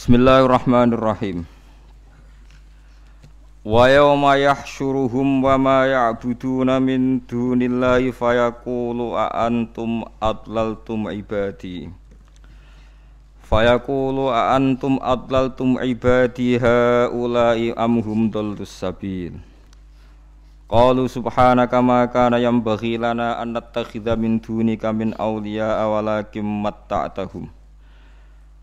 Bismillahirrahmanirrahim. Wa yawma yahsyuruhum wa ma ya'buduna min dunillahi fayaqulu a antum adlaltum ibadi. Fayaqulu a antum adlaltum ibadi haula'i am hum dallus sabil. Qalu subhanaka ma kana yanbaghi lana an nattakhidha min dunika min awliya'a walakin matta'tahum.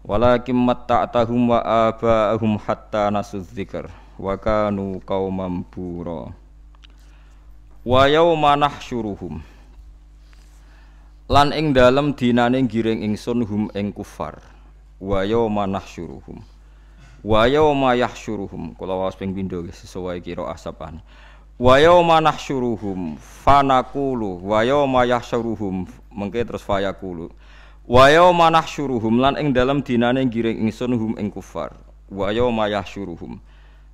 Walakin matta'tahum wa aba'ahum hatta nasu dzikr wa kanu qauman bura. Wa yauma nahsyuruhum Lan ing dalem dinane giring ingsun hum ing kufar. Wa yauma nahsyuruhum Wa yauma yahsyuruhum kula waos ping pindho sesuai kira asapan. Wa yauma nahsyuruhum fanaqulu wa yauma yahsyuruhum mengke terus fayaqulu. Wa yauma nahsyuruhum lan ing dalem dinane giring ingsun hum ing kufar. Wa yauma yahsyuruhum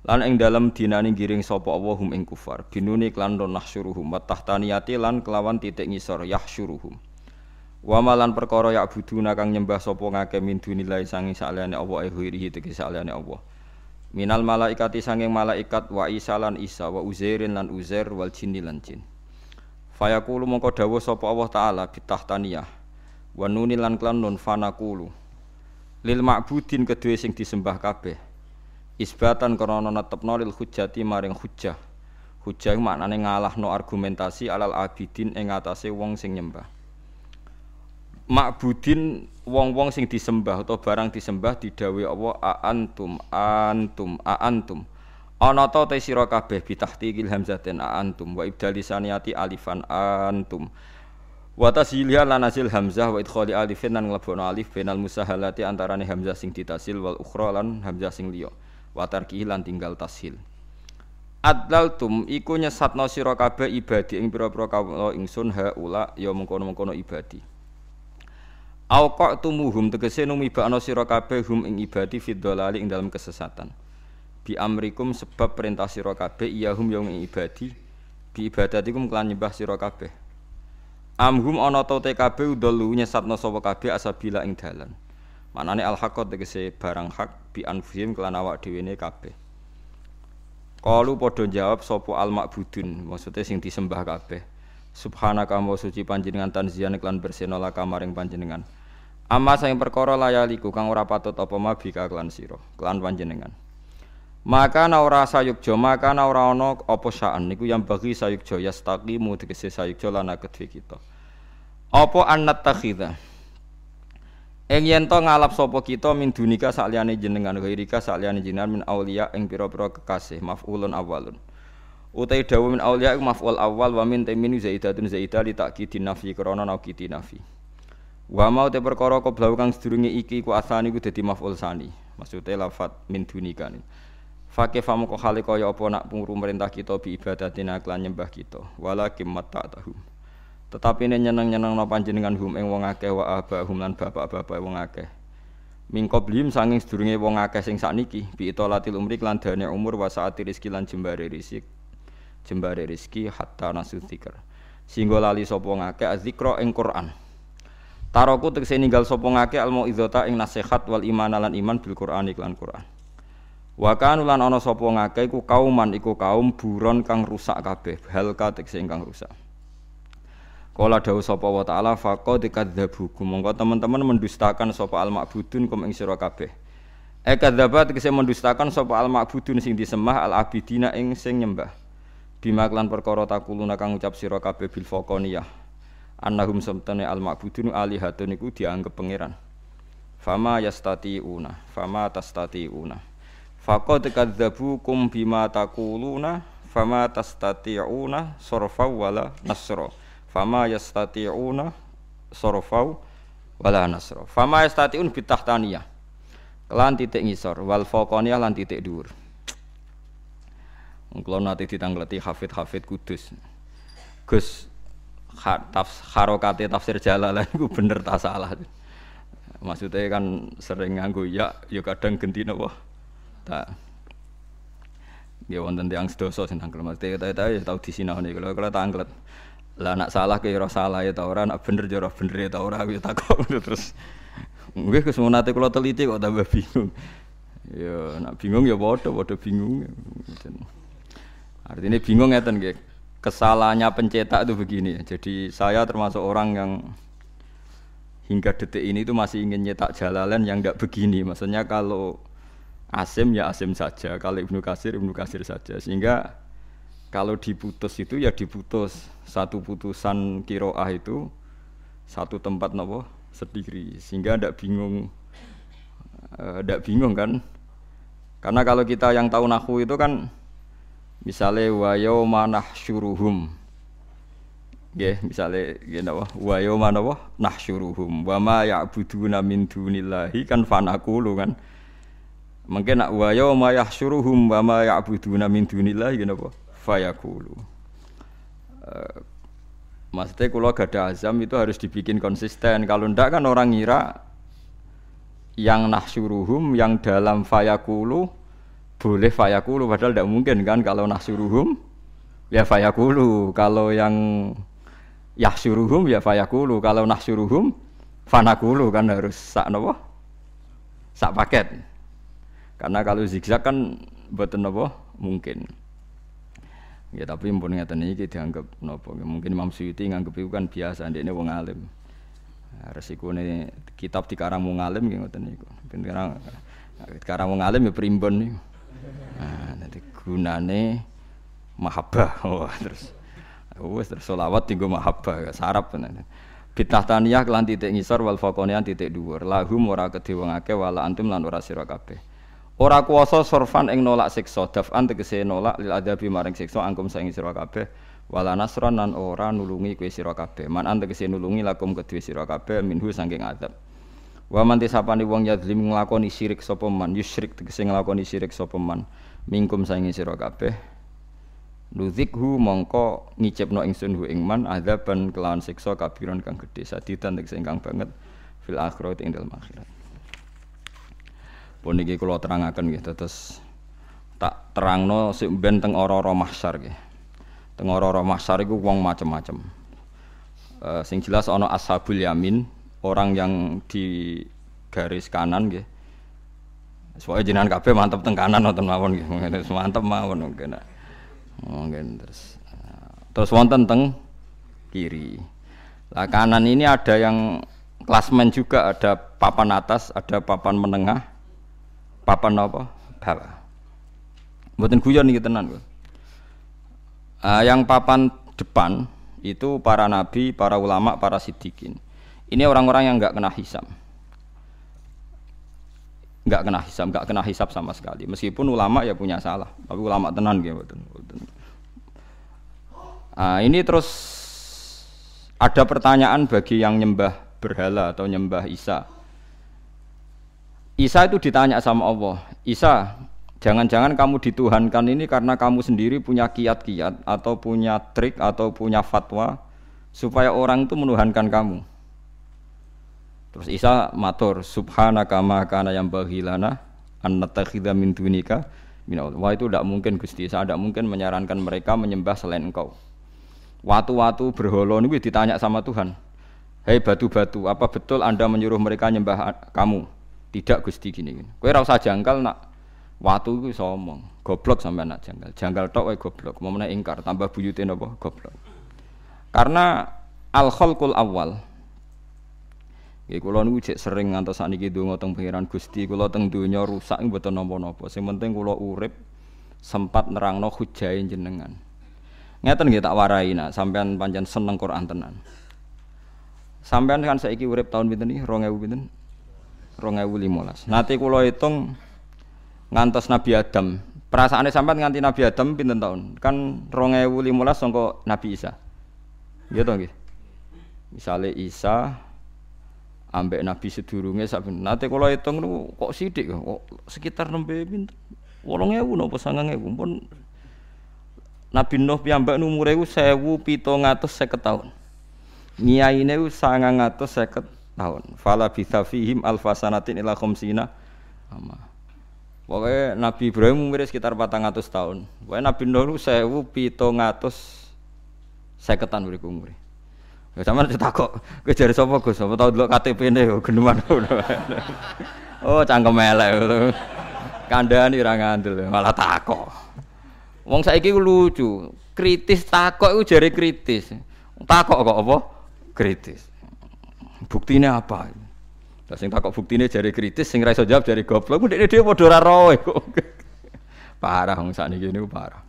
lan ing dalem dinane giring sapa Allah hum ing kufar. Binuni klan nahsyuruhum wa tahtaniyati lan kelawan titik ngisor yahsyuruhum. Wa malan perkara ya buduna kang nyembah sapa ngake min dunillahi sangi saliyane Allah ehwirihi tegese saliyane Allah. Minal malaikati sanging malaikat wa Isa lan Isa wa Uzairin lan Uzair wal jinni lan jin. Fayaqulu mongko dawuh sapa Allah taala bitahtaniyah wa nuni lan klan nun fanaqulu lil ma'budin kedue sing disembah kabeh. Isbatan krana netepno lil hujjati maring hujjah. Hujjah maknane ngalahno argumentasi alal abidin ing atase wong sing nyembah. Ma'budin wong-wong sing disembah atau barang disembah didhawuhi Allah a antum antum a antum ana ta te sira kabeh bitahtiqil hamzatin a antum wa ibdalisaniati alifan antum Wa tasilha lan asil hamzah wa idkhali alifin lan nglebono alif benal musahalati antarane hamzah sing ditasil wal ukhra lan hamzah sing liya. Wa tarkihi lan tinggal tashil. Adlaltum iku nyesatno sira kabeh ibadi ing pira-pira kawula ingsun haula ya mengkono-mengkono ibadi. Au qatumuhum tegese numibakno sira kabeh hum ing ibadi fid ing dalam kesesatan. Bi amrikum sebab perintah sira kabeh iyahum ya ing ibadi bi ibadatikum kelan nyembah sira kabeh Amhum ana ta TKB udolu nyesatno sapa kabeh asabila ing dalan. Manane al haqqat tegese barang hak bi anfihim kelan awak dhewe ne kabeh. Kalu padha jawab sapa al ma'budun, maksude sing disembah kabeh. Subhanaka wa suci panjenengan tanzian kelan bersena la kamaring panjenengan. Amma sing perkara layaliku kang ora patut apa mabika kelan sira, kelan panjenengan. Maka na ora sayukjo, maka na ora ana saan niku yang bagi sayukjo yastaqimu tegese sayukjo lan kedhe kita. Apa annat takhidha? Ing yen ngalap sapa kita min dunika sakliyane jenengan ghairika sakliyane jenengan min auliya ing pira-pira kekasih maf'ulun awalun. Utai dawu min auliya iku maf'ul awal wa min tamin zaidatun zaidah li ta'kidin nafi krana naukiti nafi. Wa mau te perkara koblau kang sedurunge iki ku asani ku dadi maf'ul sani. Maksudnya lafat min dunika. Fakih famu kok hale kaya apa nak pungru merintah kita bi ibadatina kelan nyembah kita walakin mata tahum. Tetapi ini nyeneng-nyeneng no panjenengan hum ing wong akeh wa abahum lan bapak-bapak wong akeh. Mingko blim sanging sedurunge wong akeh sing sakniki bi itolatil umri lan dane umur wa saati lan jembare rezeki. Jembare rezeki hatta nasu dzikr. Singgo lali sapa ngakeh azikra ing Quran. Taroku tegese ninggal sapa ngakeh al ing nasihat wal iman lan iman bil Quran iklan Quran. Wa kanu lan ana sapa ngakeh iku kauman iku kaum buron kang rusak kabeh, halka tekse ingkang rusak. Kala dawuh sapa wa taala faqad kadzdzabukum. Monggo teman-teman mendustakan sapa al ma'budun kum ing sira kabeh. E kadzabat tekse mendustakan sapa al ma'budun sing disembah al abidina ing sing nyembah. Bima klan perkara takuluna kang ucap sira kabeh bil faqaniyah. Annahum samtane al ma'budun alihatun iku dianggep pangeran. Fama yastati'una, fama tastati'una. Faqad kadzdzabukum bima taquluna fama tastati'una sarfa wala nasra. Fama yastati'una sarfa wala nasra. Fama yastati'un bitahtaniyah. Kelan titik ngisor wal faqaniyah lan titik dhuwur. Kalau nanti ditangleti hafid-hafid kudus. Gus harokate tafsir jalalan itu bener tak salah. Maksudnya kan sering nganggo ya, ya kadang genti napa tak Ya wonten tiyang sedasa sing tangkel mesti kita ya tau disinahne kalau kalau tanglet. Lah nak salah ke ora salah ya ta ora, nak bener ya ora bener ya ta ora ya takok terus. Nggih Gus menate kula teliti kok tambah bingung. Ya, nak bingung ya padha padha bingung. Artinya bingung ya nggih. Kesalahannya pencetak itu begini. Jadi saya termasuk orang yang hingga detik ini itu masih ingin nyetak jalalan yang tidak begini. Maksudnya kalau Asim ya Asim saja, kalau Ibnu Kasir Ibnu Kasir saja. Sehingga kalau diputus itu ya diputus. Satu putusan kiroah itu satu tempat nopo? Sendiri. Sehingga tidak bingung tidak uh, bingung kan? Karena kalau kita yang tahu nahu itu kan misalnya wa yauma nahsyuruhum. Nggih misale ngene apa wa yauma napa nahsyuruhum. Wa ma min dunillahi. Kan fanaqulu kan mungkin nak wa yauma yahsyuruhum wa ma ya'buduna min dunillahi ngene apa fayaqulu. Uh, Maksudnya kalau gak ada azam itu harus dibikin konsisten. Kalau ndak kan orang ngira yang nahsyuruhum yang dalam fayakulu boleh fayakulu padahal tidak mungkin kan kalau nahsyuruhum ya fayakulu kalau yang yahsyuruhum ya fayakulu kalau nahsyuruhum fanakulu kan harus sak nopo sak paket karena kalau zigzag kan betul nopo mungkin Ya tapi pun ngeten iki dianggap nopo mungkin Imam Suyuti nganggep itu kan biasa ndekne wong alim. Nah, resikone kitab dikarang wong alim nggih ngoten niku. Dikarang dikarang wong alim ya primbon niku. Nah, nanti gunane mahabbah. Oh, terus wis terus selawat tinggo mahabbah sarap tenan. Bid'ah taniyah lan titik ngisor wal faqonian titik dhuwur. Lahum ora kedhe wong wala antum lan ora sira. Ora kuasa sorfan ing nolak siksa, daf'an tegese nolak lil adabi maring siksa angkum saing sira kabeh. Wala nasran lan ora nulungi kowe sira kabeh. Man tegese nulungi lakum kedue sira kabeh minhu saking adab. Wa man tisapani wong yadzlim nglakoni syirik sapa man, yusyrik tegese nglakoni syirik sapa man. Mingkum saing sira kabeh. Nuzikhu mongko ngicipno ingsun hu ing man adaban kelawan siksa kabiran kang gedhe sadidan tegese ingkang banget fil akhirat ing dalem akhirat. Pun iki kula terangaken nggih terus tak terangno sik ben teng ora-ora mahsyar nggih. Teng ora-ora mahsyar iku wong macem-macem. Uh, sing jelas ana ashabul yamin, orang yang di garis kanan nggih. Soalnya jenengan kabeh mantep teng kanan wonten mawon nggih. Mantep mawon mungkin. Mungkin terus terus wonten teng kiri. Lah kanan ini ada yang klasmen juga, ada papan atas, ada papan menengah, papan apa? Bawah. Mboten guyon niki tenan. Uh, yang papan depan itu para nabi, para ulama, para sidikin. Ini orang-orang yang nggak kena hisam. Nggak kena hisam, nggak kena hisap sama sekali. Meskipun ulama ya punya salah, tapi ulama tenan gitu. Uh, ini terus ada pertanyaan bagi yang nyembah berhala atau nyembah Isa. Isa itu ditanya sama Allah, Isa, jangan-jangan kamu dituhankan ini karena kamu sendiri punya kiat-kiat atau punya trik atau punya fatwa supaya orang itu menuhankan kamu. Terus Isa matur, subhanaka ma kana yang bahilana an natakhidha min dunika min Wah itu tidak mungkin Gusti, saya tidak mungkin menyarankan mereka menyembah selain engkau. Watu-watu berhala ini ditanya sama Tuhan. Hei batu-batu, apa betul Anda menyuruh mereka menyembah kamu? Tidak Gusti gini gini. Kowe ora usah nak watu iku iso. Goblok sampai nak jangkal. Jangkal tok wae goblok. Mau ingkar tambah buyute napa goblok. Karena al khalqul awal Nggih kula niku cek sering ngantos sakniki donga teng pangeran Gusti, kula teng donya rusak mboten napa-napa. Sing penting kula urip sempat nerangno hujahe jenengan. Ngeten nggih tak warai nak sampean pancen seneng Quran tenan. Sampean kan saiki urip tahun pinten iki? 2000 pinten? 2015. Nanti kula hitung ngantos Nabi Adam. Perasaannya sampai nganti Nabi Adam pinten tahun? Kan 2015 sangka Nabi Isa. Iya toh nggih. Misale Isa ambek Nabi sedurunge sak Nanti kula hitung niku kok sithik kok sekitar nembe pinten? 8000 napa 9000 pun Nabi Nuh piyambak umure 1750 tahun. Nyaine 950 tahun. Fala bisa fihim alfasanatin ila khamsina ama. Pokoknya Nabi Ibrahim umur sekitar 400 tahun. Pokoknya Nabi Nuh sewu ngatus seketan beri umur. Ya sama cerita kok, jadi sopo gue, sopo tau dulu KTP ini, geneman. oh cangkem elek. Kandhani ora ngandel malah takok. Wong saiki lucu, kritis takok iku jare kritis. Takok kok apa? Kritis. Buktine apa? Lah sing takok buktine jare kritis, sing ra iso jawab jare goblok. Ndekne dhewe padha ora roe kok. Parah wong sakniki niku parah.